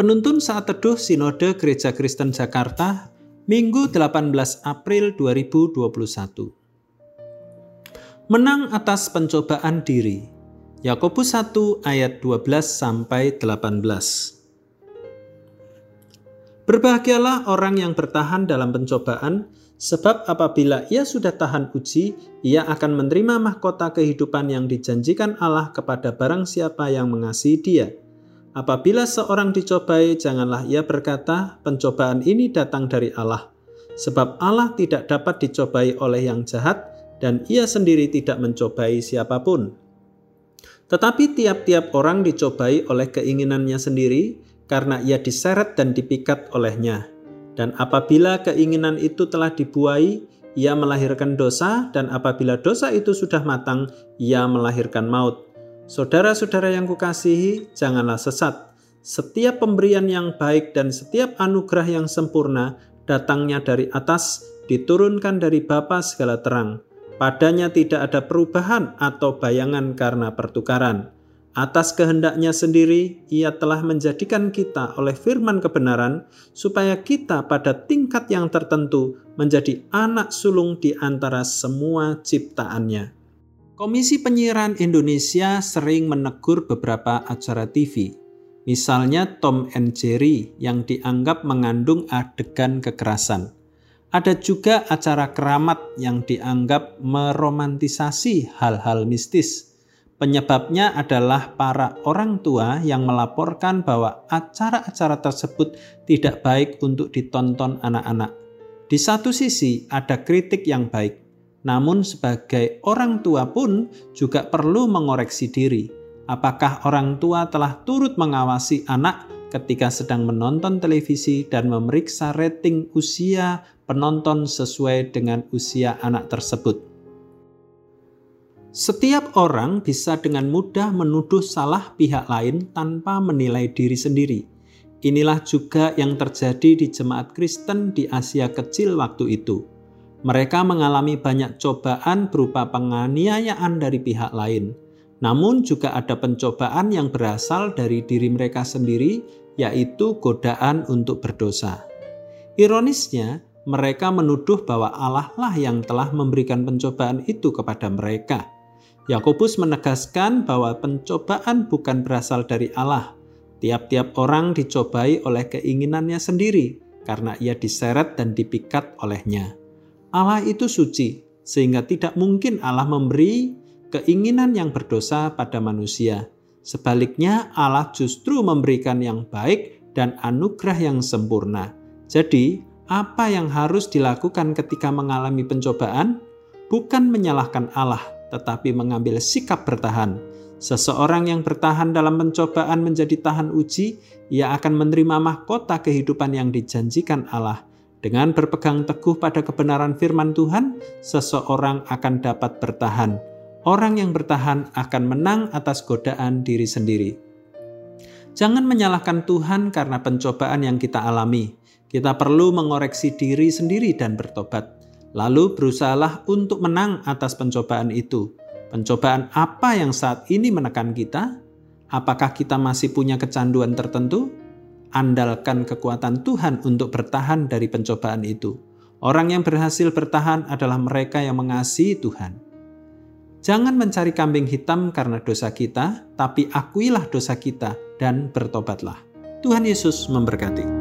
Penuntun saat teduh Sinode Gereja Kristen Jakarta, Minggu 18 April 2021. Menang atas pencobaan diri. Yakobus 1 ayat 12 sampai 18. Berbahagialah orang yang bertahan dalam pencobaan, sebab apabila ia sudah tahan uji, ia akan menerima mahkota kehidupan yang dijanjikan Allah kepada barang siapa yang mengasihi Dia. Apabila seorang dicobai, janganlah ia berkata, "Pencobaan ini datang dari Allah," sebab Allah tidak dapat dicobai oleh yang jahat, dan ia sendiri tidak mencobai siapa pun. Tetapi tiap-tiap orang dicobai oleh keinginannya sendiri, karena ia diseret dan dipikat olehnya. Dan apabila keinginan itu telah dibuai, ia melahirkan dosa, dan apabila dosa itu sudah matang, ia melahirkan maut. Saudara-saudara yang kukasihi, janganlah sesat. Setiap pemberian yang baik dan setiap anugerah yang sempurna datangnya dari atas, diturunkan dari Bapa segala terang. Padanya tidak ada perubahan atau bayangan karena pertukaran. Atas kehendaknya sendiri, ia telah menjadikan kita oleh firman kebenaran, supaya kita pada tingkat yang tertentu menjadi anak sulung di antara semua ciptaannya. Komisi Penyiaran Indonesia sering menegur beberapa acara TV, misalnya Tom and Jerry yang dianggap mengandung adegan kekerasan. Ada juga acara keramat yang dianggap meromantisasi hal-hal mistis. Penyebabnya adalah para orang tua yang melaporkan bahwa acara-acara tersebut tidak baik untuk ditonton anak-anak. Di satu sisi, ada kritik yang baik, namun, sebagai orang tua pun juga perlu mengoreksi diri. Apakah orang tua telah turut mengawasi anak ketika sedang menonton televisi dan memeriksa rating usia penonton sesuai dengan usia anak tersebut? Setiap orang bisa dengan mudah menuduh salah pihak lain tanpa menilai diri sendiri. Inilah juga yang terjadi di jemaat Kristen di Asia Kecil waktu itu mereka mengalami banyak cobaan berupa penganiayaan dari pihak lain. Namun juga ada pencobaan yang berasal dari diri mereka sendiri, yaitu godaan untuk berdosa. Ironisnya, mereka menuduh bahwa Allah lah yang telah memberikan pencobaan itu kepada mereka. Yakobus menegaskan bahwa pencobaan bukan berasal dari Allah. Tiap-tiap orang dicobai oleh keinginannya sendiri karena ia diseret dan dipikat olehnya. Allah itu suci, sehingga tidak mungkin Allah memberi keinginan yang berdosa pada manusia. Sebaliknya, Allah justru memberikan yang baik dan anugerah yang sempurna. Jadi, apa yang harus dilakukan ketika mengalami pencobaan? Bukan menyalahkan Allah, tetapi mengambil sikap bertahan. Seseorang yang bertahan dalam pencobaan menjadi tahan uji, ia akan menerima mahkota kehidupan yang dijanjikan Allah dengan berpegang teguh pada kebenaran firman Tuhan, seseorang akan dapat bertahan. Orang yang bertahan akan menang atas godaan diri sendiri. Jangan menyalahkan Tuhan karena pencobaan yang kita alami. Kita perlu mengoreksi diri sendiri dan bertobat. Lalu berusahalah untuk menang atas pencobaan itu. Pencobaan apa yang saat ini menekan kita? Apakah kita masih punya kecanduan tertentu? Andalkan kekuatan Tuhan untuk bertahan dari pencobaan itu. Orang yang berhasil bertahan adalah mereka yang mengasihi Tuhan. Jangan mencari kambing hitam karena dosa kita, tapi akuilah dosa kita dan bertobatlah. Tuhan Yesus memberkati.